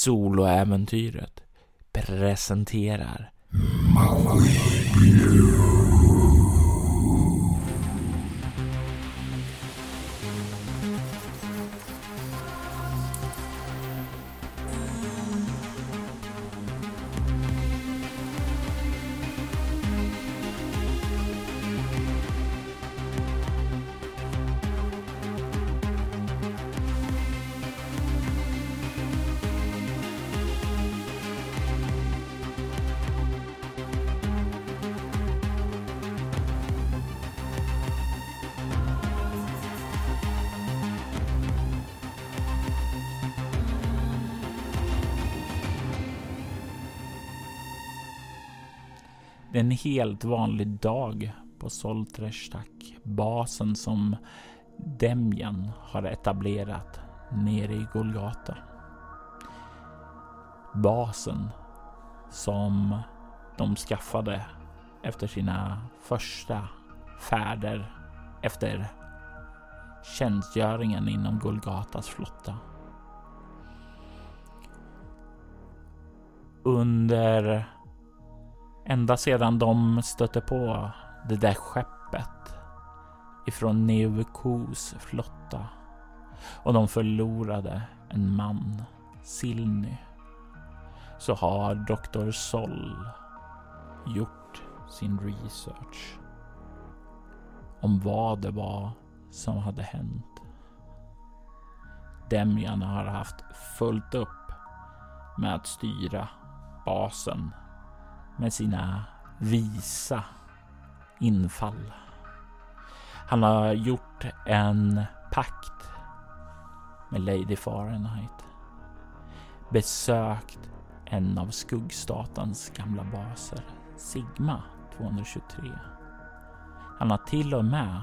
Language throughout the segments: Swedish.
Soloäventyret presenterar Maui Blue. Helt vanlig dag på Soltrestak, basen som Demjan har etablerat nere i Golgata. Basen som de skaffade efter sina första färder efter tjänstgöringen inom Golgatas flotta. Under ända sedan de stötte på det där skeppet ifrån Neukos flotta och de förlorade en man, Silny, så har Dr. Sol gjort sin research om vad det var som hade hänt. Demjan har haft fullt upp med att styra basen med sina visa infall. Han har gjort en pakt med Lady Fahrenheit. Besökt en av skuggstatans gamla baser, Sigma 223. Han har till och med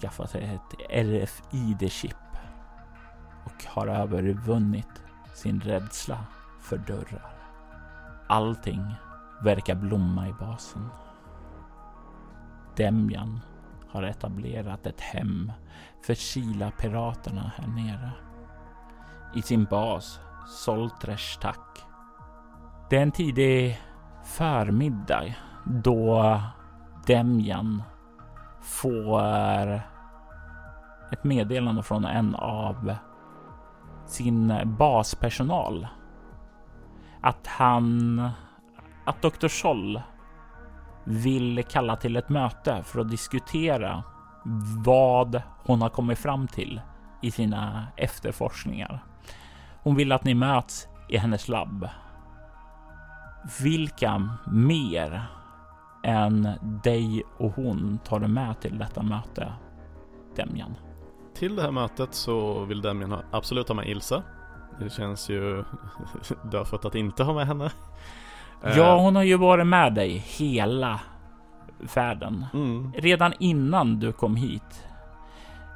skaffat sig ett RFID-chip och har övervunnit sin rädsla för dörrar. Allting verkar blomma i basen. Demjan har etablerat ett hem för Kila-piraterna här nere. I sin bas Soltreshtak. Det är en tidig förmiddag då Demjan får ett meddelande från en av sin baspersonal att han att Dr. Scholl vill kalla till ett möte för att diskutera vad hon har kommit fram till i sina efterforskningar. Hon vill att ni möts i hennes labb. Vilka mer än dig och hon tar du med till detta möte, Demjan? Till det här mötet så vill Demjan absolut ha med Ilsa. Det känns ju dödfött att inte ha med henne. Ja, hon har ju varit med dig hela färden. Mm. Redan innan du kom hit.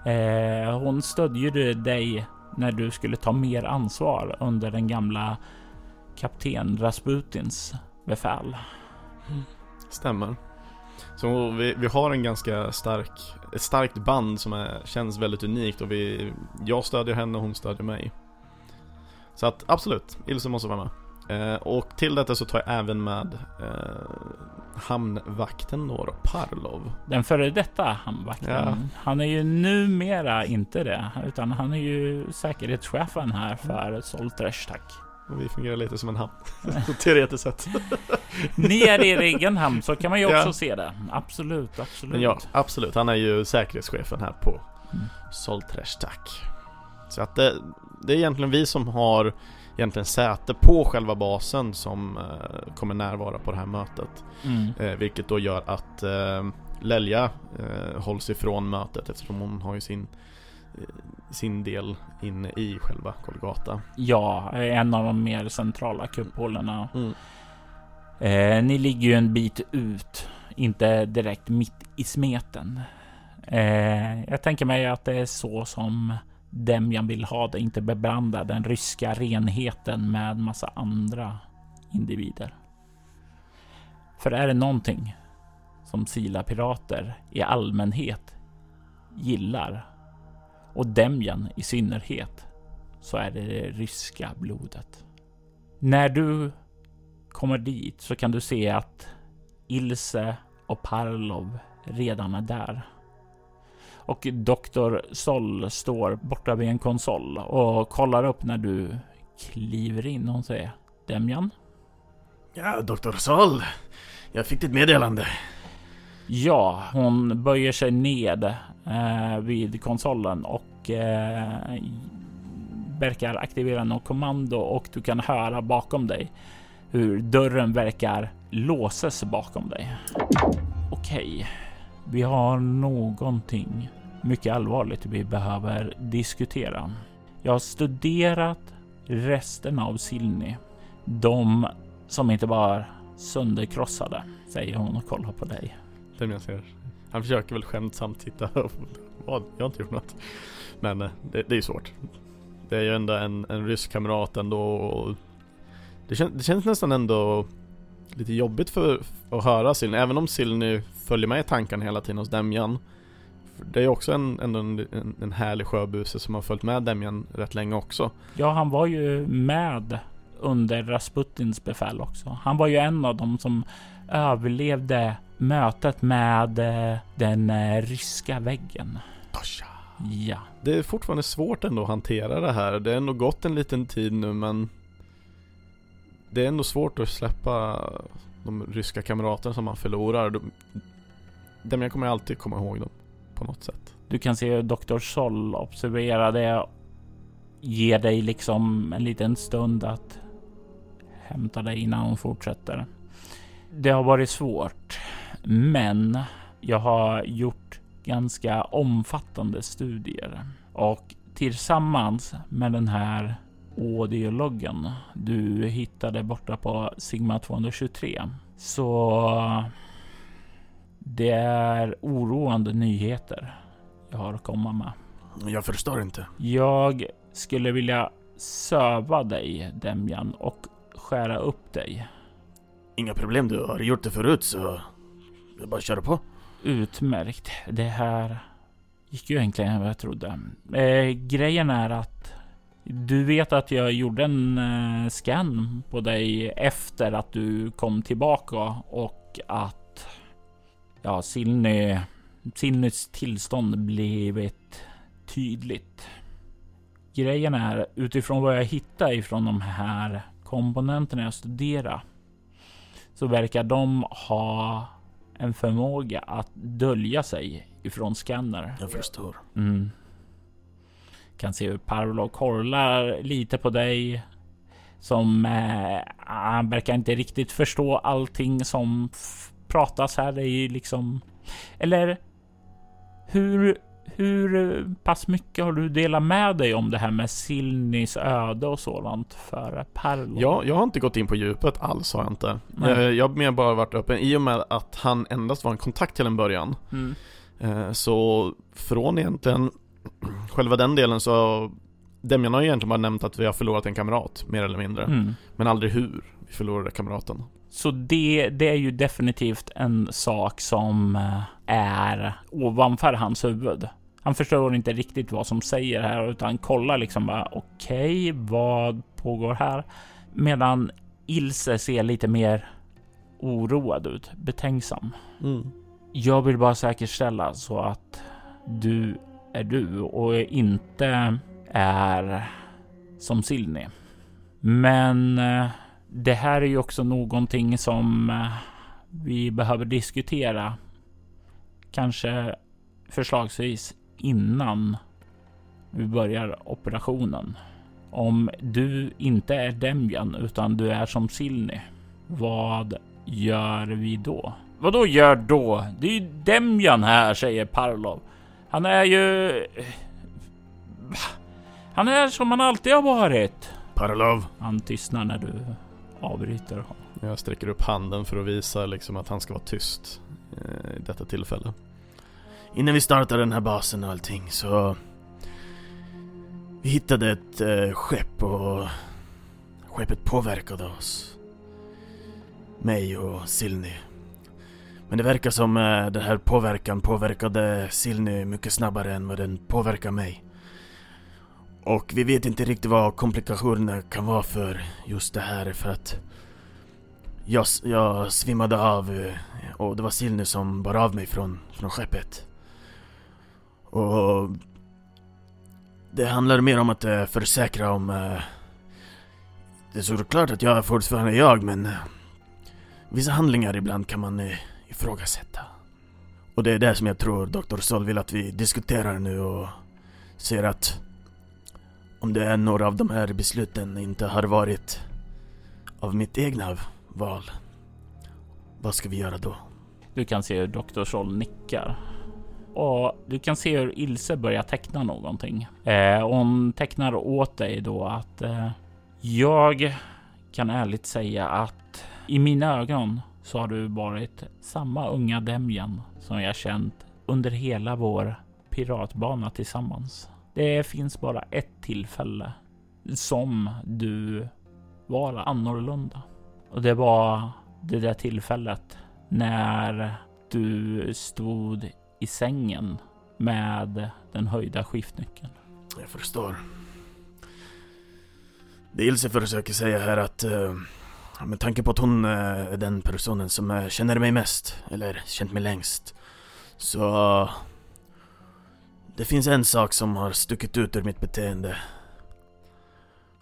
Eh, hon stödde ju dig när du skulle ta mer ansvar under den gamla kapten Rasputins befäl. Mm. Stämmer. Så vi, vi har en ganska stark, ett starkt band som är, känns väldigt unikt och vi, jag stödjer henne och hon stödjer mig. Så att absolut, Ilse måste vara med. Eh, och till detta så tar jag även med eh, hamnvakten då, då, Parlov. Den före detta hamnvakten. Ja. Han är ju numera inte det, utan han är ju säkerhetschefen här för Soltresh, tack. Och vi fungerar lite som en hamn, teoretiskt sett. Ni är i egen hamn, så kan man ju också ja. se det. Absolut, absolut. Men ja, absolut. Han är ju säkerhetschefen här på mm. Soltresh, tack. Så att det, det är egentligen vi som har egentligen säte på själva basen som eh, kommer närvara på det här mötet. Mm. Eh, vilket då gör att eh, Lelja hålls ifrån mötet eftersom hon har ju sin sin del inne i själva Golgata. Ja, en av de mer centrala kupollerna. Mm. Eh, ni ligger ju en bit ut, inte direkt mitt i smeten. Eh, jag tänker mig att det är så som Demjan vill ha det, inte beblanda den ryska renheten med massa andra individer. För är det någonting som Sila-pirater i allmänhet gillar och Demjan i synnerhet så är det det ryska blodet. När du kommer dit så kan du se att Ilse och Parlov redan är där. Och Dr. Sol står borta vid en konsol och kollar upp när du kliver in. Hon säger Demjan? Ja, Dr. Sol. Jag fick ditt meddelande. Ja, hon böjer sig ned eh, vid konsolen och eh, verkar aktivera något kommando och du kan höra bakom dig hur dörren verkar låses bakom dig. Okej, vi har någonting mycket allvarligt vi behöver diskutera. Jag har studerat resten av Silny. De som inte var sönderkrossade, säger hon och kollar på dig. Den jag ser. Han försöker väl skämtsamt titta. Vad? Jag har inte gjort något. Men eh, det, det är ju svårt. Det är ju ändå en, en rysk kamrat ändå. Och det, kän, det känns nästan ändå lite jobbigt för att höra Silny. Även om Silny följer med i tankarna hela tiden hos Demjan. Det är också en, ändå en, en, en härlig sjöbuse som har följt med Demjan rätt länge också. Ja, han var ju med under Rasputins befäl också. Han var ju en av dem som överlevde mötet med eh, den eh, ryska väggen. Tosha. Ja. Det är fortfarande svårt ändå att hantera det här. Det har ändå gått en liten tid nu men Det är ändå svårt att släppa de ryska kamraterna som man förlorar. De, dem jag kommer alltid komma ihåg dem på något sätt. Du kan se hur Dr. Sol observerar det. Ger dig liksom en liten stund att hämta dig innan hon fortsätter. Det har varit svårt, men jag har gjort ganska omfattande studier och tillsammans med den här audiologen du hittade borta på Sigma 223 så det är oroande nyheter jag har att komma med. Jag förstår inte. Jag skulle vilja söva dig Demjan och skära upp dig. Inga problem, du har gjort det förut så är bara köra på. Utmärkt. Det här gick ju enklare än vad jag trodde. Eh, grejen är att du vet att jag gjorde en eh, scan på dig efter att du kom tillbaka och att ja, Silny, Silnys tillstånd blivit tydligt. Grejen är utifrån vad jag hittade ifrån de här komponenterna jag studerar så verkar de ha en förmåga att dölja sig ifrån scanner. Jag förstår. Mm. Kan se hur Parlo kollar lite på dig. Som eh, han verkar inte riktigt förstå allting som pratas här. Det är ju liksom... Eller hur hur pass mycket har du delat med dig om det här med Silnis öde och sådant för Perlo? Ja, jag har inte gått in på djupet alls har jag inte. Jag, jag har mer bara varit öppen i och med att han endast var en kontakt till en början. Mm. Eh, så från egentligen själva den delen så Demjan har egentligen bara nämnt att vi har förlorat en kamrat, mer eller mindre. Mm. Men aldrig hur vi förlorade kamraten. Så det, det är ju definitivt en sak som eh, är ovanför hans huvud. Han förstår inte riktigt vad som säger här utan kollar liksom bara okej, okay, vad pågår här? Medan Ilse ser lite mer oroad ut, betänksam. Mm. Jag vill bara säkerställa så att du är du och inte är som Silni. Men eh, det här är ju också någonting som eh, vi behöver diskutera. Kanske förslagsvis innan vi börjar operationen. Om du inte är Demjan utan du är som Silni, vad gör vi då? Vad då gör då? Det är ju Demjan här, säger Parlov. Han är ju... Han är som han alltid har varit. Parlov. Han tystnar när du avbryter honom. Jag sträcker upp handen för att visa liksom att han ska vara tyst eh, i detta tillfälle. Innan vi startade den här basen och allting så... Vi hittade ett eh, skepp och... Skeppet påverkade oss. Mig och Silny. Men det verkar som eh, den här påverkan påverkade Silny mycket snabbare än vad den påverkar mig. Och vi vet inte riktigt vad komplikationerna kan vara för just det här för att jag, jag svimmade av eh, och det var Silne som bar av mig från, från skeppet. Och det handlar mer om att eh, försäkra om... Eh, det är såklart att jag är fortfarande jag men vissa handlingar ibland kan man ifrågasätta. Och det är det som jag tror Dr. Sol vill att vi diskuterar nu och ser att om det är några av de här besluten inte har varit av mitt egna val. Vad ska vi göra då? Du kan se hur Dr. Sol nickar. Och du kan se hur Ilse börjar teckna någonting. Eh, hon tecknar åt dig då att eh, jag kan ärligt säga att i mina ögon så har du varit samma unga Demjan som jag känt under hela vår piratbana tillsammans. Det finns bara ett tillfälle som du var annorlunda. Och det var det där tillfället när du stod i sängen med den höjda skiftnyckeln. Jag förstår. Dels jag försöker säga här att uh, med tanke på att hon eh, är den personen som eh, känner mig mest, eller känt mig längst, så det finns en sak som har stuckit ut ur mitt beteende.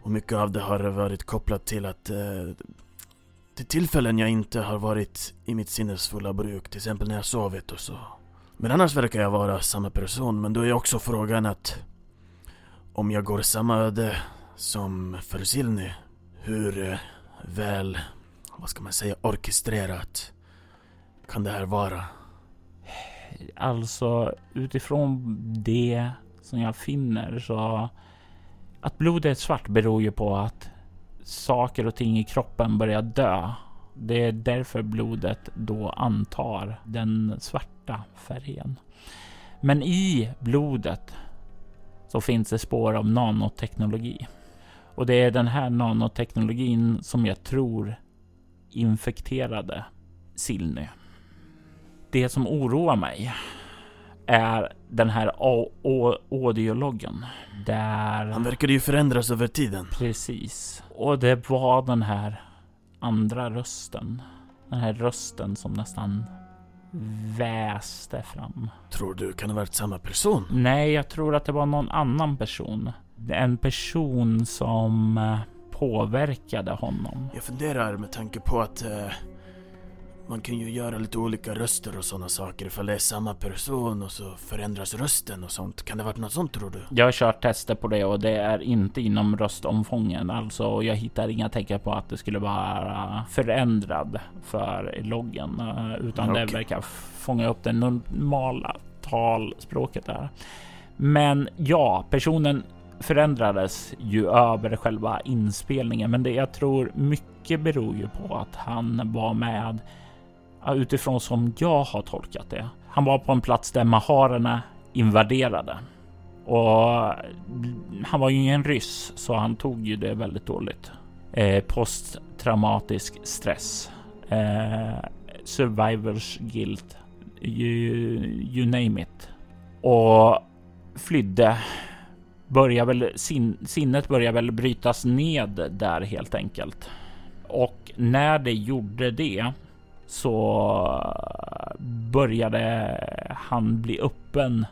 Och mycket av det har varit kopplat till att eh, till tillfällen jag inte har varit i mitt sinnesfulla bruk, till exempel när jag sovit och så. Men annars verkar jag vara samma person, men då är också frågan att om jag går samma öde som Fersilny, hur eh, väl, vad ska man säga, orkestrerat kan det här vara? Alltså utifrån det som jag finner så att blodet är svart beror ju på att saker och ting i kroppen börjar dö. Det är därför blodet då antar den svarta färgen. Men i blodet så finns det spår av nanoteknologi. Och det är den här nanoteknologin som jag tror infekterade Silny. Det som oroar mig är den här audiologgen. Där... Han verkade ju förändras över tiden. Precis. Och det var den här andra rösten. Den här rösten som nästan väste fram. Tror du kan ha varit samma person? Nej, jag tror att det var någon annan person. En person som eh, påverkade honom. Jag funderar med tanke på att eh, man kan ju göra lite olika röster och sådana saker ifall det är samma person och så förändras rösten och sånt. Kan det varit något sånt tror du? Jag har kört tester på det och det är inte inom röstomfången. Alltså jag hittar inga tecken på att det skulle vara förändrad för loggen. Eh, utan okay. det verkar fånga upp det normala talspråket där. Men ja, personen förändrades ju över själva inspelningen. Men det jag tror mycket beror ju på att han var med utifrån som jag har tolkat det. Han var på en plats där maharerna invaderade och han var ju ingen ryss så han tog ju det väldigt dåligt. Eh, posttraumatisk stress, eh, survivors guilt, you, you name it. Och flydde. Börjar väl sin, sinnet börjar väl brytas ned där helt enkelt. Och när det gjorde det så började han bli öppen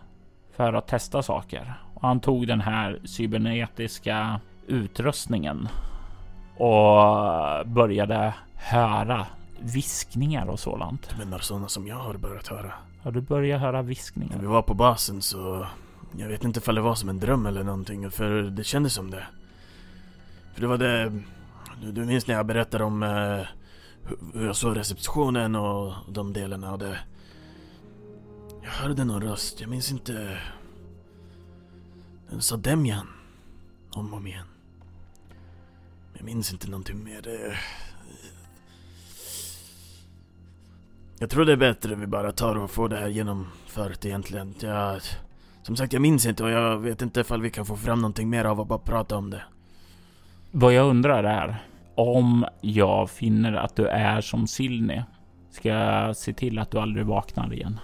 för att testa saker. Och han tog den här cybernetiska utrustningen och började höra viskningar och sådant. Du menar sådana som jag har börjat höra? Ja, du börjar höra viskningar. När vi var på basen så... Jag vet inte ifall det var som en dröm eller någonting, för det kändes som det. För det var det... Du, du minns när jag berättade om eh, hur jag såg receptionen och de delarna och det... Jag hörde någon röst, jag minns inte... Den sa Demjan. Om och om igen. Jag minns inte någonting mer. Det... Jag tror det är bättre vi bara tar och får det här genomfört egentligen. Jag, som sagt, jag minns inte och jag vet inte ifall vi kan få fram någonting mer av att bara prata om det. Vad jag undrar är, om jag finner att du är som Silny ska jag se till att du aldrig vaknar igen.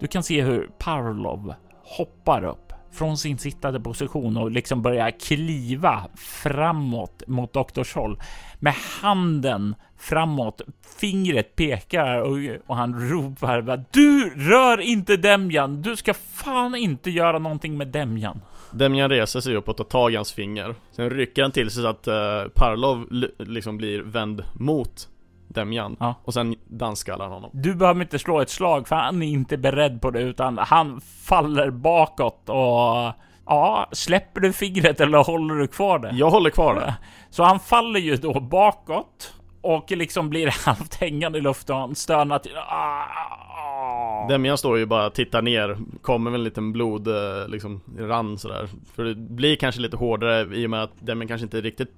Du kan se hur Parlov hoppar upp från sin sittande position och liksom börjar kliva framåt mot doktors håll med handen framåt. Fingret pekar och, och han ropar Du rör inte Demjan! Du ska fan inte göra någonting med Demjan! Demjan reser sig upp och tar tag i hans finger. Sen rycker han till sig så att uh, Parlov liksom blir vänd mot Demjan. Ja. Och sen danskallar honom. Du behöver inte slå ett slag för han är inte beredd på det utan han faller bakåt och Ja, släpper du fingret eller håller du kvar det? Jag håller kvar det. Så han faller ju då bakåt och liksom blir halvt hängande i luften och stönar till. Ah, Demian står ju bara och tittar ner, kommer väl en liten blod, eh, liksom, rann sådär. För det blir kanske lite hårdare i och med att Demian kanske inte riktigt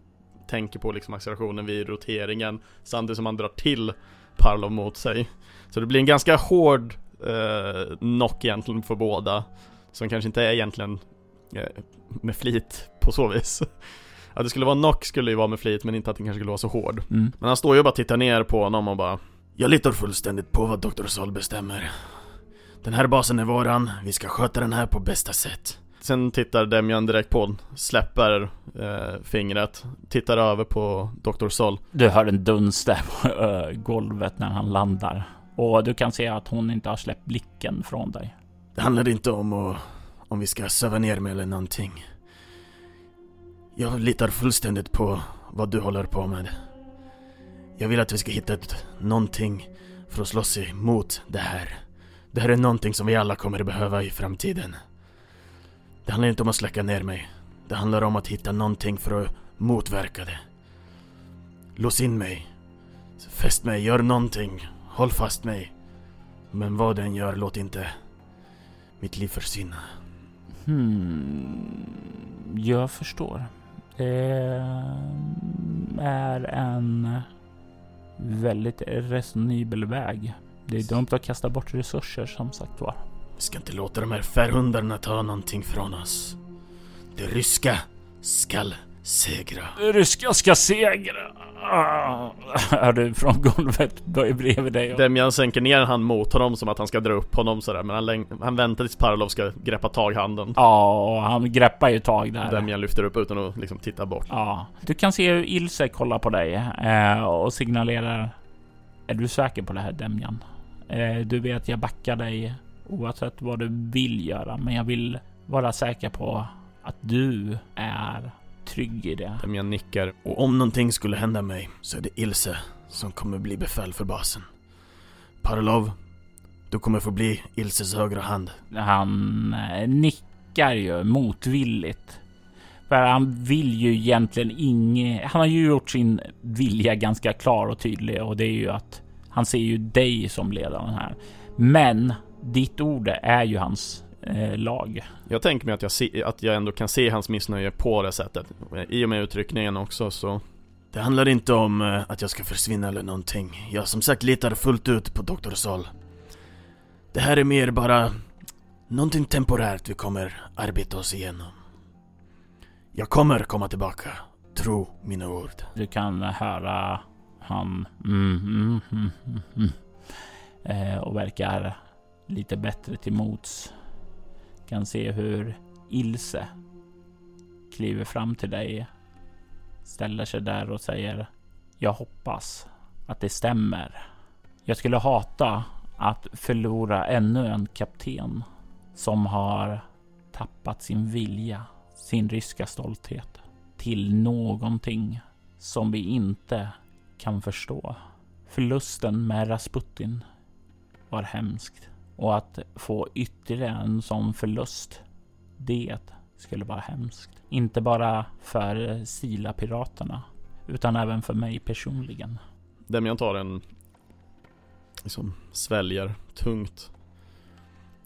tänker på liksom accelerationen vid roteringen samtidigt som han drar till Parlov mot sig. Så det blir en ganska hård eh, knock egentligen för båda. Som kanske inte är egentligen eh, med flit på så vis. Att det skulle vara knock skulle ju vara med flit men inte att den kanske skulle vara så hård. Mm. Men han står ju och bara tittar ner på honom och bara Jag litar fullständigt på vad Dr. Sol bestämmer. Den här basen är våran, vi ska sköta den här på bästa sätt. Sen tittar Demian direkt på släpper eh, fingret, tittar över på Dr. Sol. Du hör en duns där på äh, golvet när han landar. Och du kan se att hon inte har släppt blicken från dig. Det handlar inte om att, om vi ska söva ner mig eller någonting. Jag litar fullständigt på vad du håller på med. Jag vill att vi ska hitta ett, någonting för att slåss emot det här. Det här är någonting som vi alla kommer behöva i framtiden. Det handlar inte om att släcka ner mig. Det handlar om att hitta någonting för att motverka det. Lås in mig. Fäst mig, gör någonting. Håll fast mig. Men vad den gör, låt inte mitt liv försvinna. Hmm, jag förstår. Det är en väldigt resonibel väg. Det är dumt att kasta bort resurser som sagt var. Vi ska inte låta de här färhundarna ta någonting från oss. Det ryska skall segra. Det ryska ska segra. Ah, är du från golvet bredvid dig? Och... Demjan sänker ner en hand mot honom som att han ska dra upp honom sådär Men han, han väntar tills Parlov ska greppa tag handen Ja, och han greppar ju tag där Demjan lyfter upp utan att liksom titta bort Ja, du kan se hur Ilse kollar på dig eh, och signalerar Är du säker på det här Demjan? Eh, du vet jag backar dig oavsett vad du vill göra, men jag vill vara säker på att du är trygg i det. Jag nickar. Och om någonting skulle hända mig så är det Ilse som kommer bli befäl för basen. Parlov, du kommer få bli Ilses högra hand. Han eh, nickar ju motvilligt. För han vill ju egentligen inget. Han har ju gjort sin vilja ganska klar och tydlig och det är ju att han ser ju dig som ledaren här. Men ditt ord är ju hans eh, lag. Jag tänker mig att jag, se, att jag ändå kan se hans missnöje på det sättet. I och med uttryckningen också så. Det handlar inte om eh, att jag ska försvinna eller någonting. Jag som sagt litar fullt ut på Dr. Sol. Det här är mer bara någonting temporärt vi kommer arbeta oss igenom. Jag kommer komma tillbaka. Tro mina ord. Du kan höra han mm, mm, mm, mm, mm. Eh, och verkar lite bättre till mots. Kan se hur Ilse kliver fram till dig, ställer sig där och säger Jag hoppas att det stämmer. Jag skulle hata att förlora ännu en kapten som har tappat sin vilja, sin ryska stolthet till någonting som vi inte kan förstå. Förlusten med Rasputin var hemskt och att få ytterligare en sån förlust. Det skulle vara hemskt. Inte bara för Sila-piraterna utan även för mig personligen. Demian tar en liksom sväljer tungt.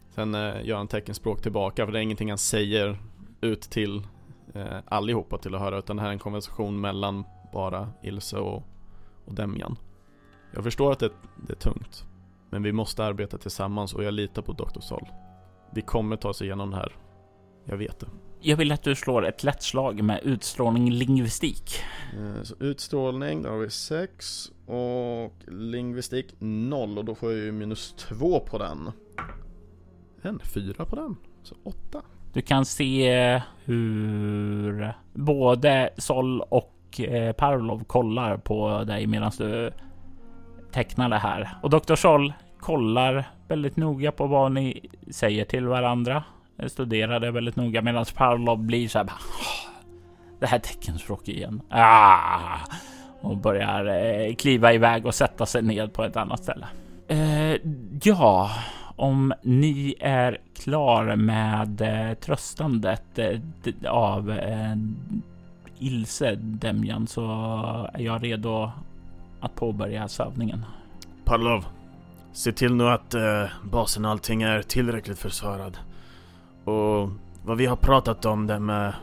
Sen eh, gör han teckenspråk tillbaka för det är ingenting han säger ut till eh, allihopa till att höra utan det här är en konversation mellan bara Ilse och, och Demian. Jag förstår att det, det är tungt. Men vi måste arbeta tillsammans och jag litar på Dr. Sol. Vi kommer ta oss igenom det här. Jag vet det. Jag vill att du slår ett lätt slag med utstrålning lingvistik. Eh, så utstrålning, där har vi 6 och lingvistik 0 och då får jag ju minus 2 på den. En 4 på den, så 8. Du kan se hur både Sol och eh, Parlov kollar på dig medan du teckna det här. Och Dr. Scholl kollar väldigt noga på vad ni säger till varandra. Studerar det väldigt noga medan Parlov blir så här. Ah, det här teckenspråk igen. Ah! Och börjar eh, kliva iväg och sätta sig ned på ett annat ställe. Eh, ja, om ni är klar med eh, tröstandet eh, av eh, Ilse Demjan så är jag redo att påbörja sövningen. Parlov, se till nu att eh, basen och allting är tillräckligt försvarad. Och vad vi har pratat om det med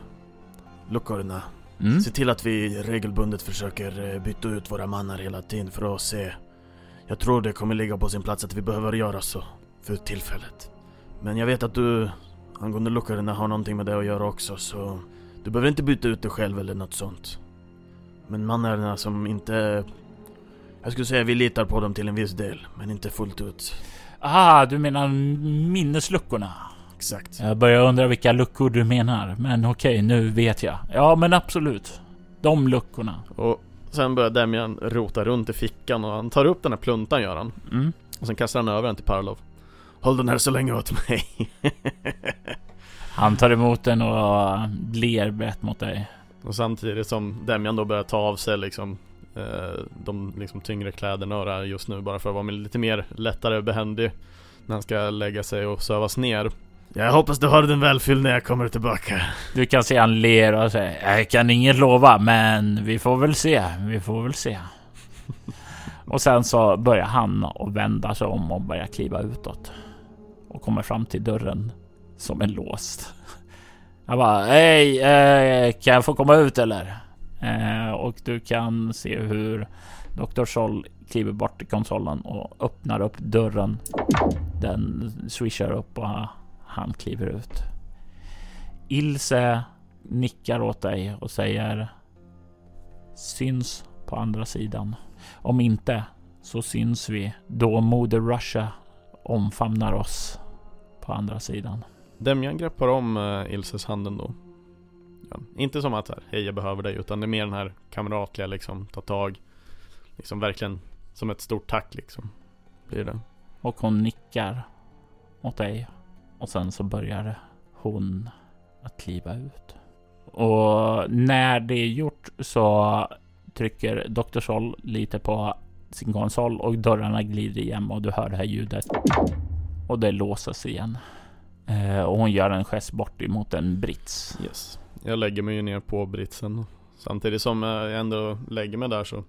luckorna. Mm. Se till att vi regelbundet försöker eh, byta ut våra mannar hela tiden för att se. Jag tror det kommer ligga på sin plats att vi behöver göra så för tillfället. Men jag vet att du angående luckorna har någonting med det att göra också så du behöver inte byta ut det själv eller något sånt. Men mannarna som inte... Jag skulle säga vi litar på dem till en viss del, men inte fullt ut. Ah, du menar minnesluckorna? Exakt. Jag börjar undra vilka luckor du menar, men okej, nu vet jag. Ja, men absolut. De luckorna. Och sen börjar Demian rota runt i fickan och han tar upp den här pluntan gör han. Mm. Och sen kastar han över den till Parlov. Håll den här så länge åt mig. Han tar emot den och ler brett mot dig. Och samtidigt som Demian då börjar ta av sig liksom de liksom tyngre kläderna och det här just nu bara för att vara lite mer lättare behändig när han ska lägga sig och sövas ner. Jag hoppas du har den välfylld när jag kommer tillbaka. Du kan se han ler och säger Jag kan inget lova, men vi får väl se. Vi får väl se. och sen så börjar han och vända sig om och börja kliva utåt. Och kommer fram till dörren som är låst. Jag bara, hej, eh, kan jag få komma ut eller? Eh, och du kan se hur Dr. Sol kliver bort till konsolen och öppnar upp dörren. Den swishar upp och han kliver ut. Ilse nickar åt dig och säger syns på andra sidan. Om inte så syns vi då Moder Russia omfamnar oss på andra sidan. Demjan greppar om eh, Ilses handen då. Ja, inte som att här, hej jag behöver dig utan det är mer den här kamratliga liksom, ta tag. Liksom verkligen som ett stort tack liksom. Blir det. Och hon nickar åt dig. Och sen så börjar hon att kliva ut. Och när det är gjort så trycker Dr. Sol lite på sin konsol och dörrarna glider igen och du hör det här ljudet. Och det låses igen. Eh, och hon gör en gest bort emot en brits. Yes. Jag lägger mig ju ner på britsen. Samtidigt som jag ändå lägger mig där så.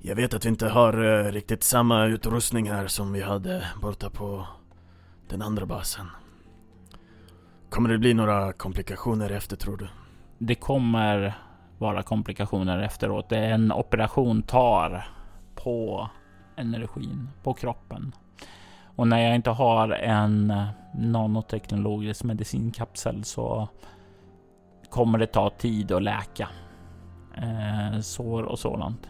Jag vet att vi inte har uh, riktigt samma utrustning här som vi hade borta på den andra basen. Kommer det bli några komplikationer efter tror du? Det kommer vara komplikationer efteråt. Det är en operation tar på energin, på kroppen. Och när jag inte har en nanoteknologisk medicinkapsel så kommer det ta tid att läka eh, sår och sådant.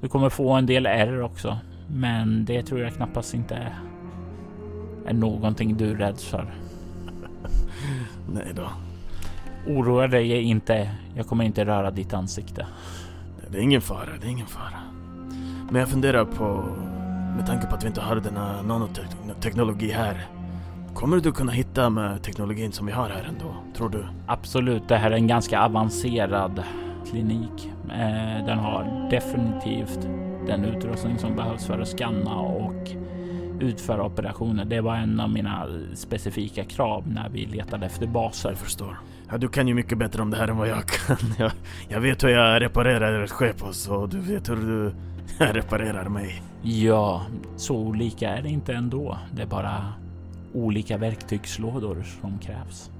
Du kommer få en del ärr också, men det tror jag knappast inte är någonting du är rädd för. Nej då. Oroa dig inte. Jag kommer inte röra ditt ansikte. Det är ingen fara, det är ingen fara. Men jag funderar på, med tanke på att vi inte har denna nanoteknologi här. Kommer du kunna hitta med teknologin som vi har här ändå, tror du? Absolut, det här är en ganska avancerad klinik. Eh, den har definitivt den utrustning som behövs för att skanna och utföra operationer. Det var en av mina specifika krav när vi letade efter baser. Jag förstår. Ja, du kan ju mycket bättre om det här än vad jag kan. Jag, jag vet hur jag reparerar ett skepos och du vet hur du reparerar mig. Ja, så olika är det inte ändå. Det är bara olika verktygslådor som krävs.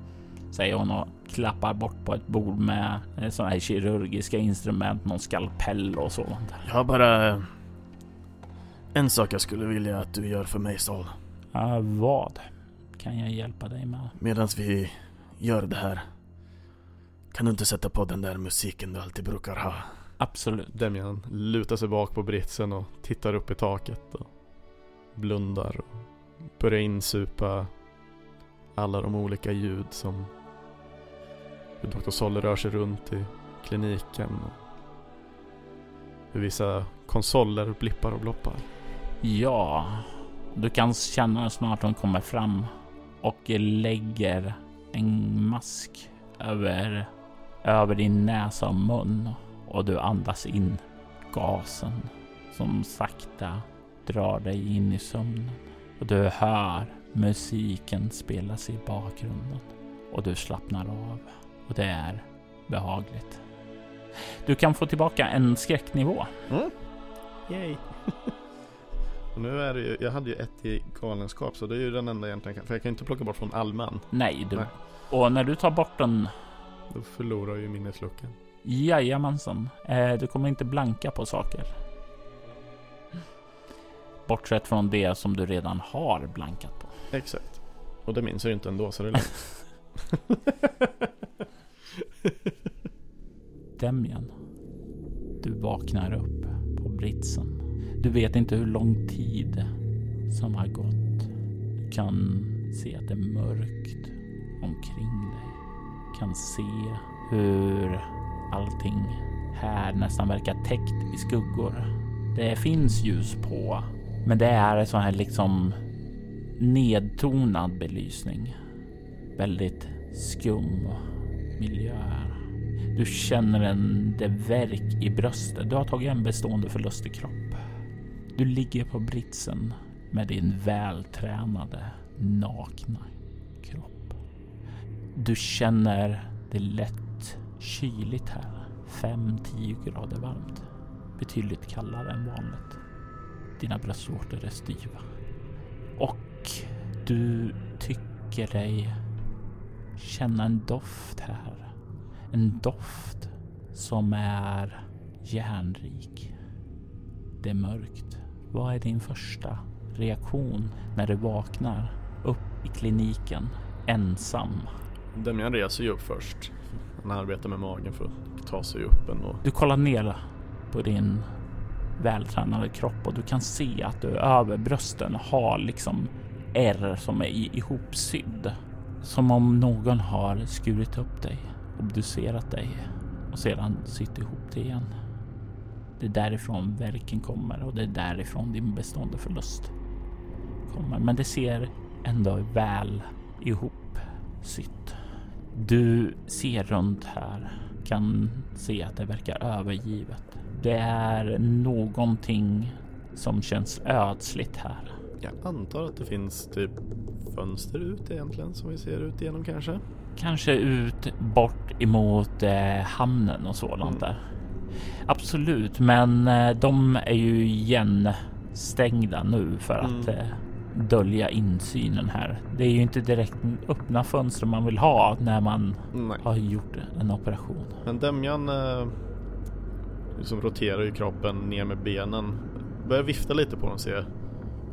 Säger hon och klappar bort på ett bord med sådana här kirurgiska instrument, någon skalpell och sånt. Jag har bara en sak jag skulle vilja att du gör för mig Sol. Ja, vad kan jag hjälpa dig med? Medan vi gör det här. Kan du inte sätta på den där musiken du alltid brukar ha? Absolut. Demian lutar sig bak på britsen och tittar upp i taket och blundar och börjar insupa alla de olika ljud som hur Dr. Solle rör sig runt i kliniken. Och hur vissa konsoler blippar och bloppar. Ja, du kan känna snart hon kommer fram och lägger en mask över, över din näsa och mun och du andas in gasen som sakta drar dig in i sömnen och du hör musiken spelas i bakgrunden och du slappnar av och det är behagligt. Du kan få tillbaka en skräcknivå. Mm. Yay! och nu är det ju, jag hade ju ett i galenskap så det är ju den enda egentligen, för jag kan inte plocka bort från allmän. Nej, du. Nej. Och när du tar bort den Då förlorar ju minnesluckan. Jajamensan. Eh, du kommer inte blanka på saker. Bortsett från det som du redan har blankat på. Exakt. Och det minns jag ju inte ändå så det är lugnt. Demian. Du vaknar upp på britsen. Du vet inte hur lång tid som har gått. Du kan se att det är mörkt omkring dig. Kan se hur allting här nästan verkar täckt i skuggor. Det finns ljus på, men det är en sån här liksom nedtonad belysning. Väldigt skum miljö. Du känner en det värk i bröstet. Du har tagit en bestående förlust i kropp. Du ligger på britsen med din vältränade, nakna kropp. Du känner det lätt kyligt här. 5-10 grader varmt. Betydligt kallare än vanligt. Dina bröstvårtor är styva. Och du tycker dig känna en doft här. En doft som är järnrik. Det är mörkt. Vad är din första reaktion när du vaknar upp i kliniken ensam? Demian reser ju upp först. Han arbetar med magen för att ta sig upp och Du kollar ner på din vältränade kropp och du kan se att du över brösten har liksom ärr som är ihopsydd. Som om någon har skurit upp dig, obducerat dig och sedan sytt ihop det igen. Det är därifrån verken kommer och det är därifrån din bestående förlust kommer. Men det ser ändå väl ihopsytt. Du ser runt här, kan se att det verkar övergivet. Det är någonting som känns ödsligt här. jag antar att det finns typ fönster ut egentligen som vi ser ut igenom kanske. Kanske ut bort emot eh, hamnen och sådant Mm. där. Absolut, men eh, de är ju igenstängda nu för att Mm. eh, dölja insynen här. Det är ju inte direkt öppna fönster man vill ha när man Nej. har gjort en operation. Men Demian eh, liksom roterar ju kroppen ner med benen. Börjar vifta lite på dem och se.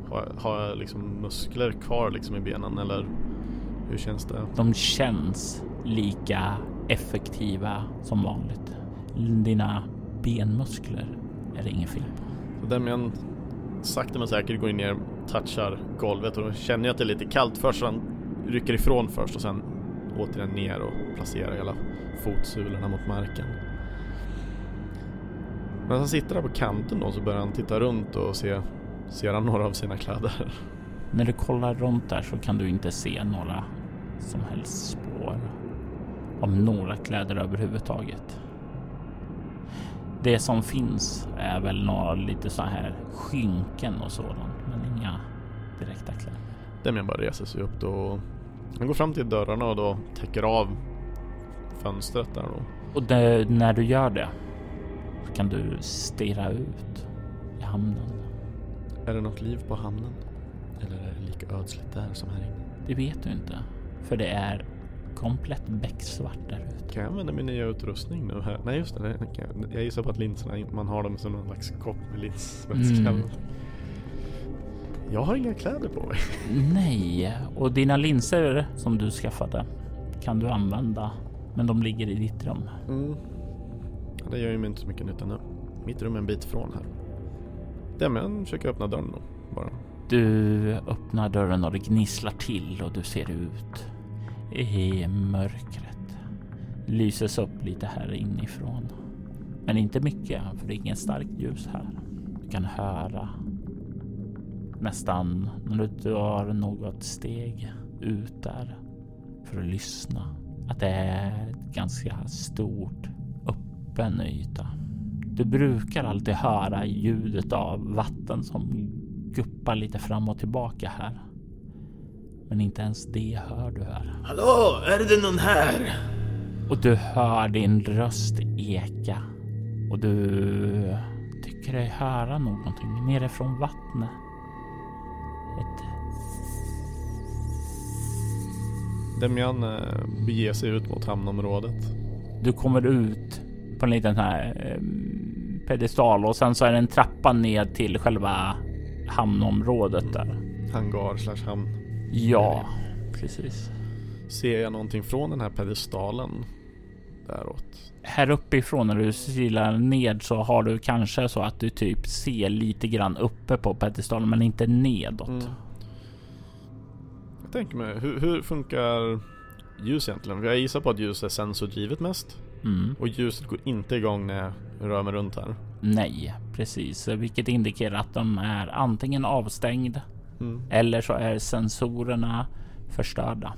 Har, har jag liksom muskler kvar liksom i benen eller hur känns det? De känns lika effektiva som vanligt. Dina benmuskler är det inget fel på. Demian sakta men säkert går ner, touchar golvet och då känner jag att det är lite kallt först så han rycker ifrån först och sen återigen ner och placerar hela fotsulorna mot marken. Men han sitter där på kanten då så börjar han titta runt och se, ser han några av sina kläder. När du kollar runt där så kan du inte se några som helst spår av några kläder överhuvudtaget. Det som finns är väl några lite så här skynken och sådant, men inga direkta kläder. Demian bara reser sig upp då han går fram till dörrarna och då täcker av fönstret där då. Och det, när du gör det så kan du stirra ut i hamnen. Är det något liv på hamnen? Eller är det lika ödsligt där som här inne? Det vet du inte, för det är komplett becksvart där ute. Kan jag använda min nya utrustning nu här? Nej just det, det kan jag. jag gissar på att linserna, man har dem som en slags kopp med linsvätska. Mm. Jag har inga kläder på mig. Nej, och dina linser som du skaffade kan du använda, men de ligger i ditt rum. Mm. Det gör ju mig inte så mycket nytta nu. Mitt rum är en bit från här. Demian försöker öppna dörren då, bara. Du öppnar dörren och det gnisslar till och du ser ut i mörkret. lyses upp lite här inifrån. Men inte mycket, för det är inget starkt ljus här. Du kan höra nästan när du drar något steg ut där för att lyssna att det är ett ganska stort öppen yta. Du brukar alltid höra ljudet av vatten som guppar lite fram och tillbaka här. Men inte ens det hör du här. Hallå, är det någon här? Och du hör din röst eka. Och du tycker dig höra någonting nerifrån vattnet. Ett... Demian eh, beger sig ut mot hamnområdet. Du kommer ut på en liten här eh, pedestal och sen så är det en trappa ned till själva hamnområdet där. Hangar slash hamn. Ja, precis. Ser jag någonting från den här pedestalen däråt? Här uppifrån när du silar ned så har du kanske så att du typ ser lite grann uppe på pedestalen men inte nedåt. Mm. Jag tänker mig, hur, hur funkar ljus egentligen? Jag gissar på att ljus är sensordrivet mest. Mm. Och ljuset går inte igång när jag rör mig runt här. Nej, precis, vilket indikerar att de är antingen avstängd Mm. eller så är sensorerna förstörda.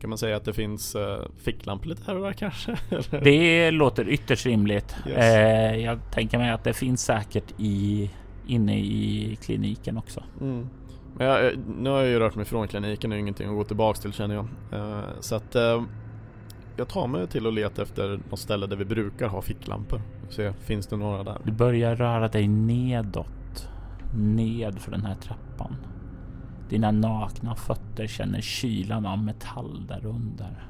Kan man säga att det finns uh, ficklampor lite här och där kanske? Eller? Det låter ytterst rimligt. Yes. Eh, jag tänker mig att det finns säkert i inne i kliniken också. Mm. Men jag, eh, nu har jag ju rört mig från kliniken och ingenting att gå tillbaks till känner jag. Uh, så att uh, jag tar mig till att leta efter något ställe där vi brukar ha ficklampor. Se, finns det några där? Du börjar röra dig nedåt. Ned för den här trappan. Dina nakna fötter känner kylan av metall där under.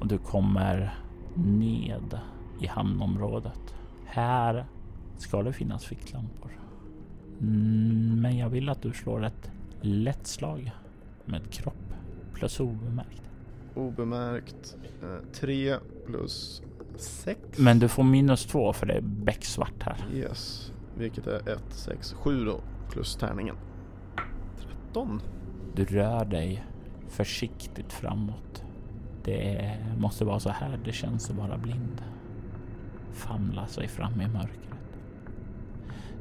Och du kommer ned i hamnområdet. Här ska det finnas ficklampor. Men jag vill att du slår ett lätt slag med kropp plus obemärkt. Obemärkt. 3 plus 6. Men du får minus två för det är becksvart här. Yes. Vilket är 1, 6, 7 då. Plus tärningen. 13. Du rör dig försiktigt framåt. Det måste vara så här det känns att vara blind. Famla sig fram i mörkret.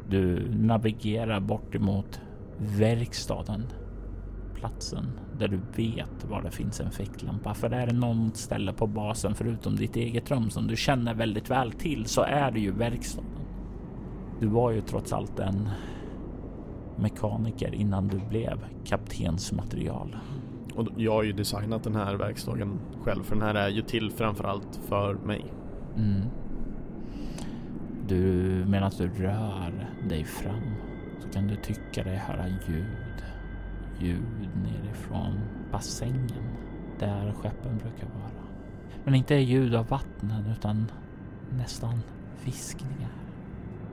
Du navigerar bort emot verkstaden. Platsen där du vet var det finns en ficklampa. För är det någon ställe på basen förutom ditt eget rum som du känner väldigt väl till så är det ju verkstaden. Du var ju trots allt en mekaniker innan du blev kaptensmaterial. Och jag har ju designat den här verkstaden själv för den här är ju till framförallt för mig. Mm. Du, medan du rör dig fram så kan du tycka dig höra ljud. Ljud nerifrån bassängen där skeppen brukar vara. Men inte ljud av vattnen utan nästan viskningar.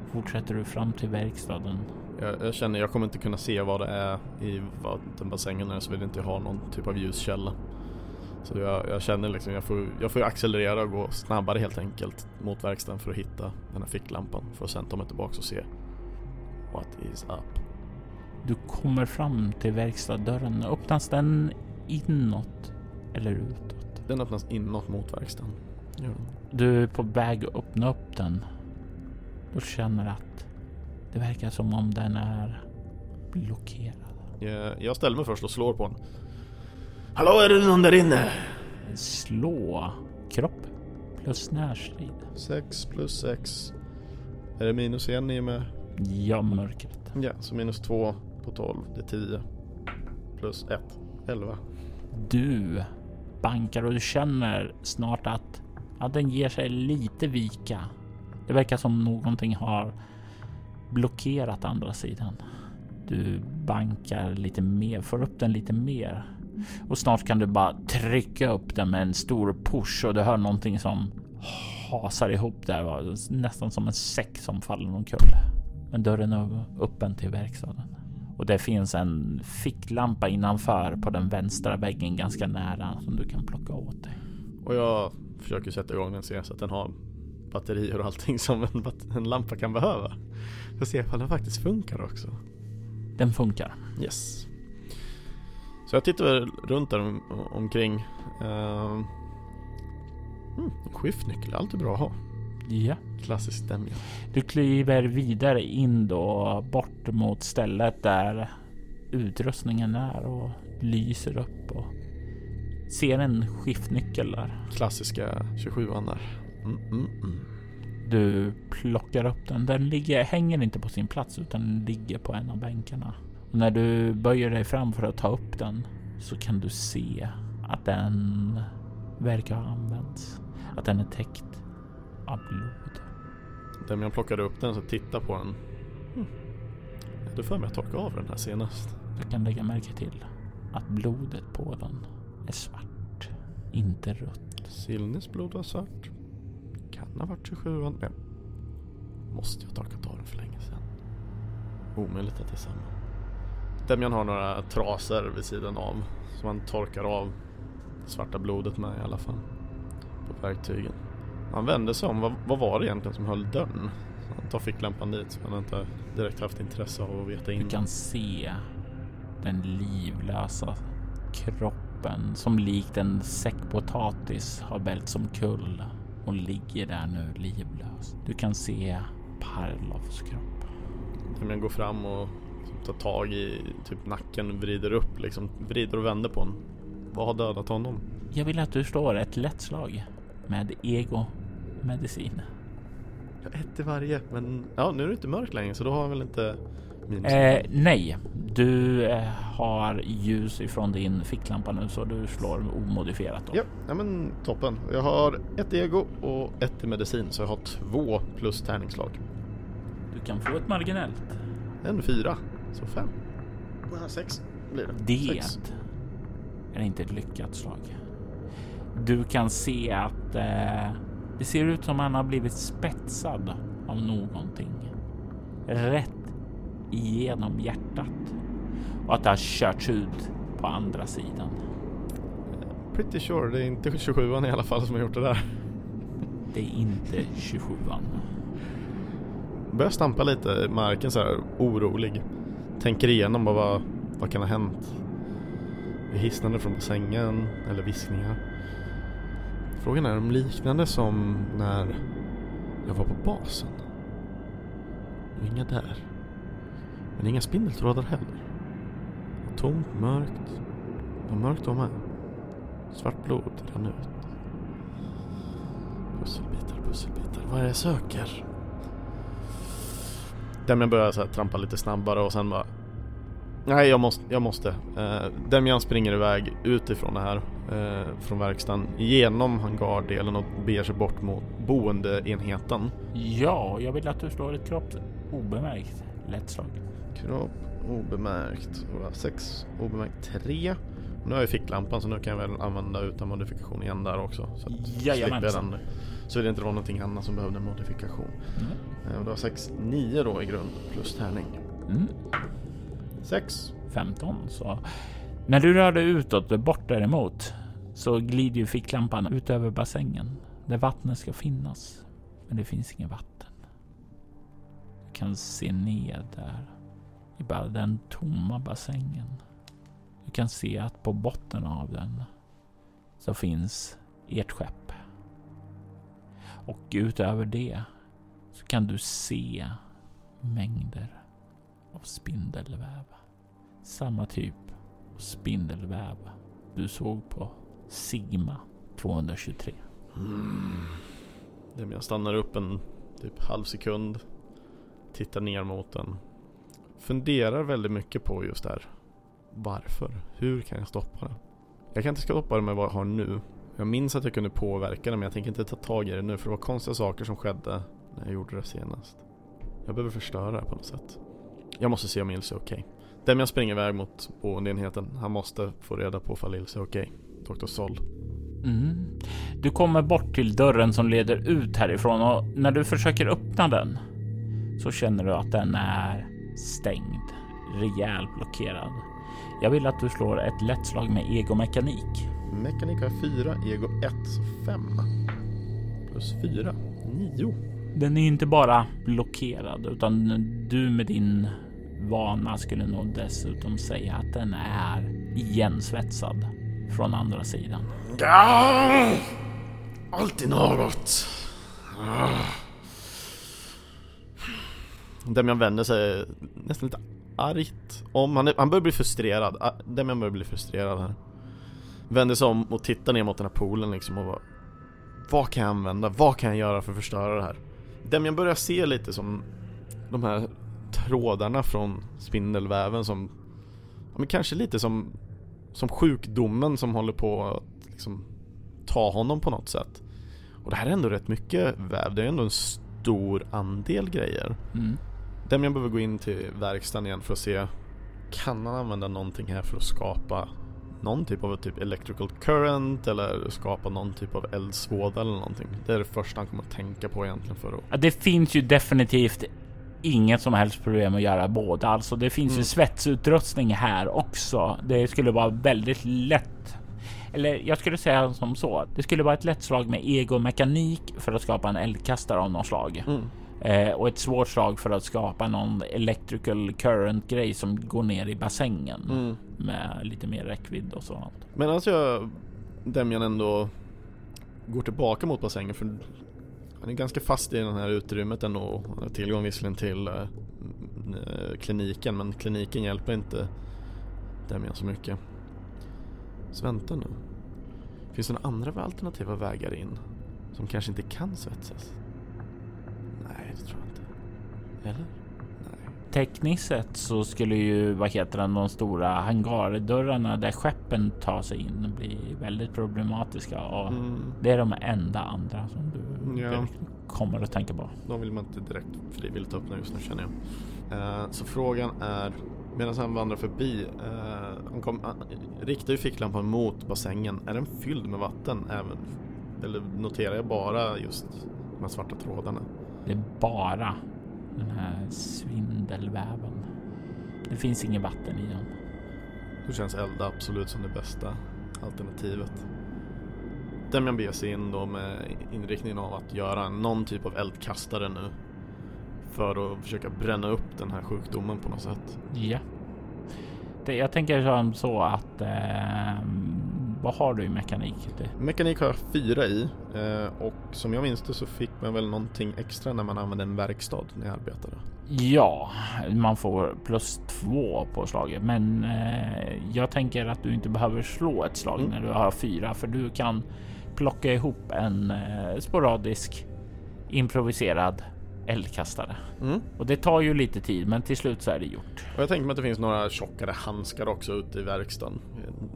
Fortsätter du fram till verkstaden Jag, jag känner jag kommer inte kunna se vad det är i vattenbassängen här så vill jag inte ha någon typ av ljuskälla. Så jag, jag känner liksom jag får, jag får accelerera och gå snabbare helt enkelt mot verkstaden för att hitta den här ficklampan för att sen ta mig tillbaka och se what is up. Du kommer fram till verkstadsdörren. Öppnas den inåt eller utåt? Den öppnas inåt mot verkstaden. Ja. Du är på väg att öppna upp den. Du känner att det verkar som om den är blockerad. Jag, jag ställer mig först och slår på den. Hallå, är det någon där inne? Slå kropp plus närstrid. 6 plus 6. Är det minus 1 i och med? Ja, mörkret. Ja, så minus 2 på 12. Det är 10. Plus 1. 11. Du bankar och du känner snart att att den ger sig lite vika. Det verkar som någonting har blockerat andra sidan. Du bankar lite mer, får upp den lite mer och snart kan du bara trycka upp den med en stor push och du hör någonting som hasar ihop där, va? nästan som en säck som faller omkull. Men dörren är öppen till verkstaden och det finns en ficklampa innanför på den vänstra väggen ganska nära som du kan plocka åt dig. Och jag försöker sätta igång den så att den har batterier och allting som en, en lampa kan behöva. För att se ifall den faktiskt funkar också. Den funkar. Yes. Så jag tittar runt där om, omkring. Uh, Mm, skiftnyckel är alltid bra att ha. Ja. Klassiskt Demian. Du kliver vidare in då bort mot stället där utrustningen är och lyser upp och ser en skiftnyckel där. Klassiska 27an där. Mm, mm, mm. Du plockar upp den. Den ligger, hänger inte på sin plats utan den ligger på en av bänkarna. Och när du böjer dig fram för att ta upp den så kan du se att den verkar ha använts. Att den är täckt av blod. Demian plockade upp den och tittade på den. Mm. Jag hade för mig att torka av den här senast. Du kan lägga märke till att blodet på den är svart, inte rött. Silnis blod var svart. Kan ha varit 27 Men måste jag ha torkat av den för länge sedan. Omöjligt att det är samma. Demian har några trasor vid sidan av som han torkar av det svarta blodet med i alla fall. På verktygen. Han vände sig om. Vad, vad var det egentligen som höll dörren? Han tar ficklampan dit så han har inte direkt haft intresse av att veta in. Du kan se den livlösa kroppen som likt en säck potatis har vält som kull och ligger där nu livlös. Du kan se Parlovs kropp. Demian går fram och tar tag i typ nacken, vrider upp liksom, vrider och vänder på honom. Vad har dödat honom? Jag vill att du slår ett lätt slag med ego medicin. Ett i varje, men ja, nu är det inte mörkt längre så då har han väl inte minus. Eh, nej, du eh, har ljus ifrån din ficklampa nu så du slår omodifierat då. Ja, ja, men toppen. Jag har ett ego och ett i medicin så jag har två plus tärningsslag. Du kan få ett marginellt. En fyra, så fem. Och sex blir det. Det Sex. är inte ett lyckat slag. Du kan se att eh, det ser ut som han har blivit spetsad av någonting. Rätt igenom hjärtat. Och att det har körts ut på andra sidan. Pretty sure, det är inte 27an i alla fall som har gjort det där. Det är inte 27an. Börjar stampa lite i marken så här orolig. Tänker igenom vad, vad kan ha hänt? Är hisnande från bassängen eller viskningar? Frågan är om liknande som när jag var på basen. Och inga där. Men inga spindeltrådar heller. Och tomt, mörkt. Det var mörkt då med. Svart blod rann ut. Pusselbitar, pusselbitar. Vad är det jag söker? Demian börjar så här trampa lite snabbare och sen bara Nej jag måste, jag måste. Eh, uh, Demian springer iväg utifrån det här eh, från verkstaden genom hangardelen och beger sig bort mot boendeenheten. Ja, jag vill att du slår ett kropp obemärkt lätt slag. Kropp obemärkt. 6 obemärkt 3. Nu har jag ficklampan så nu kan jag väl använda utan modifikation igen där också. Så Jajamensan. den. Så det inte var någonting annat som behövde modifikation. Mm. Eh, det var 6, 9 då i grund plus tärning. Mm. 6. 15 så när du rör dig utåt bort däremot så glider ju ficklampan ut över bassängen där vattnet ska finnas. Men det finns inget vatten. Du kan se ner där i bara den tomma bassängen. Du kan se att på botten av den så finns ert skepp. Och utöver det så kan du se mängder av spindelväv. Samma typ spindelväv du såg på Sigma 223. Mm. Jag stannar upp en typ halv sekund. Tittar ner mot den. Funderar väldigt mycket på just det här. Varför? Hur kan jag stoppa det? Jag kan inte stoppa det med vad jag har nu. Jag minns att jag kunde påverka det men jag tänker inte ta tag i det nu för det var konstiga saker som skedde när jag gjorde det senast. Jag behöver förstöra det på något sätt. Jag måste se om Ilse är okej. Demian springer iväg mot boendeenheten. Han måste få reda på ifall Ilse är okej. Dr. Sol. Mm. Du kommer bort till dörren som leder ut härifrån och när du försöker öppna den så känner du att den är stängd, rejält blockerad. Jag vill att du slår ett lätt slag med egomekanik. Mekanik har 4, ego 1, så 5. Plus 4, 9. Den är ju inte bara blockerad utan du med din vana skulle nog dessutom säga att den är igensvetsad från andra sidan. Alltid något. Ah. Demian vänder sig nästan lite argt om. Han, är, han börjar bli frustrerad. Demjan Demian börjar bli frustrerad här. Vänder sig om och tittar ner mot den här poolen liksom och bara Vad kan jag använda? Vad kan jag göra för att förstöra det här? Demian börjar se lite som de här trådarna från spindelväven som ja, men kanske lite som som sjukdomen som håller på att liksom ta honom på något sätt. Och det här är ändå rätt mycket väv, det är ändå en stor andel grejer. Mm. Demian behöver gå in till verkstaden igen för att se Kan han använda någonting här för att skapa någon typ av typ electrical current eller skapa någon typ av eldsvåda eller någonting. Det är det första han kommer att tänka på egentligen för att... Ja, det finns ju definitivt inget som helst problem att göra båda. Alltså det finns Mm. ju svetsutrustning här också. Det skulle vara väldigt lätt. Eller jag skulle säga som så. Det skulle vara ett lätt slag med egomekanik för att skapa en eldkastare av något slag. Mm. Eh, och ett svårt slag för att skapa någon electrical current grej som går ner i bassängen Mm. med lite mer räckvidd och sånt. Medan jag Demian ändå går tillbaka mot bassängen för han är ganska fast i det här utrymmet ändå. Han har tillgång visserligen till eh, eh, kliniken men kliniken hjälper inte Demian så mycket. Så vänta nu. Finns det några andra alternativa vägar in? Som kanske inte kan svetsas? Nej, det tror jag inte. Eller? Tekniskt sett så skulle ju, vad heter den, de stora hangardörrarna där skeppen tar sig in bli väldigt problematiska och Mm. det är de enda andra som du Ja. kommer att tänka på. De vill man inte direkt frivilligt öppna just nu känner jag. Eh, så frågan är, medan han vandrar förbi, eh, han, kom, han riktar ju ficklampan mot bassängen. Är den fylld med vatten även? Eller noterar jag bara just de här svarta trådarna? Det är bara den här svindelväven. Det finns inget vatten i den. Då känns elda absolut som det bästa alternativet. Demian beger sig in då med inriktningen av att göra någon typ av eldkastare nu. För att försöka bränna upp den här sjukdomen på något sätt. Ja. Det, jag tänker som så att eh, vad har du i mekanik? Det, Mekanik har jag fyra i eh, och som jag minns det så fick man väl någonting extra när man använde en verkstad när jag arbetade. Ja, man får plus två på slaget, men eh, jag tänker att du inte behöver slå ett slag Mm. när du har fyra, för du kan plocka ihop en eh, sporadisk improviserad eldkastare. Mm. Och det tar ju lite tid, men till slut så är det gjort. Och jag tänker mig att det finns några tjockare handskar också ute i verkstaden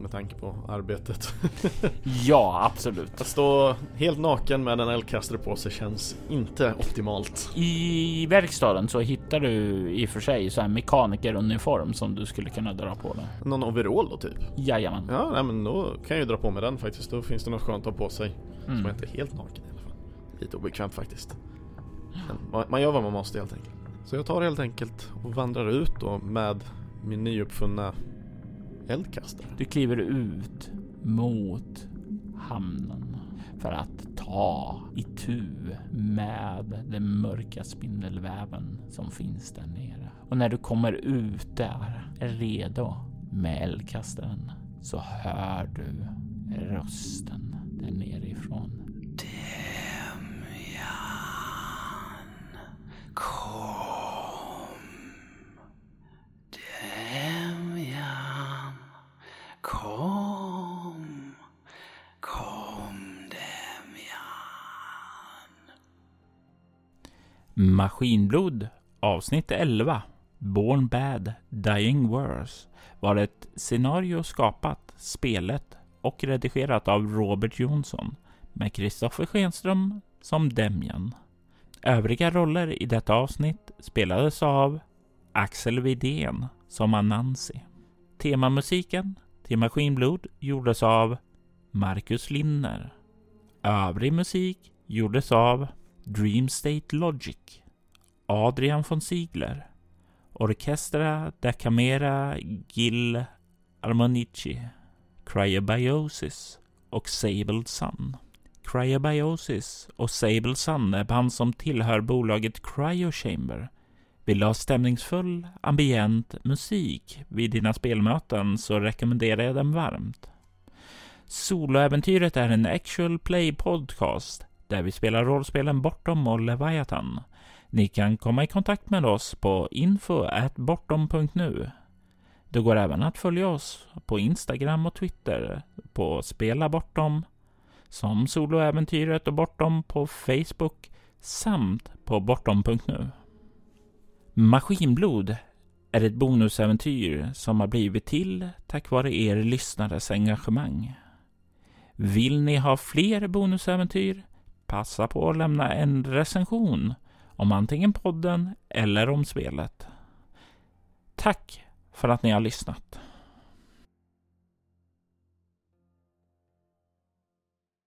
med tanke på arbetet. Ja, absolut. Att stå helt naken med en eldkastare på sig känns inte optimalt. I verkstaden så hittar du i och för sig så här mekanikeruniform som du skulle kunna dra på dig. Någon overall då typ? Jajamän. Ja, nej, men då kan jag ju dra på mig den faktiskt. Då finns det något skönt att ha på sig. Så Mm. man inte är helt naken i alla fall. Lite obekvämt faktiskt. Men man- gör vad man måste helt enkelt. Så jag tar helt enkelt och vandrar ut då med min nyuppfunna eldkastare. Du kliver ut mot hamnen för att ta itu med den mörka spindelväven som finns där nere. Och när du kommer ut där, redo med eldkastaren, så hör du rösten där nerifrån. Kom Demian, kom, kom Demian. Maskinblod avsnitt 11 Born Bad Dying Worse var ett scenario skapat, spelet och redigerat av Robert Jonsson med Kristoffer Schenström som Demian. Övriga roller i detta avsnitt spelades av Axel Widén som Anansi. Temamusiken till Maskinblod gjordes av Marcus Linner. Övrig musik gjordes av Dream State Logic, Adrian von Ziegler, Orchestra da Camera Gil Armonici, Cryobiosis och Sabled Sun. Cryobiosis och Sable Sun är band som tillhör bolaget Cryochamber. Vill du ha stämningsfull, ambient musik vid dina spelmöten så rekommenderar jag den varmt. Soloäventyret är en actual play podcast där vi spelar rollspelen Bortom och Leviathan. Ni kan komma i kontakt med oss på info.bortom.nu. Det går även att följa oss på Instagram och Twitter på Spela Bortom, som Soloäventyret och Bortom på Facebook samt på bortom.nu. Maskinblod är ett bonusäventyr som har blivit till tack vare er lyssnares engagemang. Vill ni ha fler bonusäventyr? Passa på att lämna en recension om antingen podden eller om spelet. Tack för att ni har lyssnat.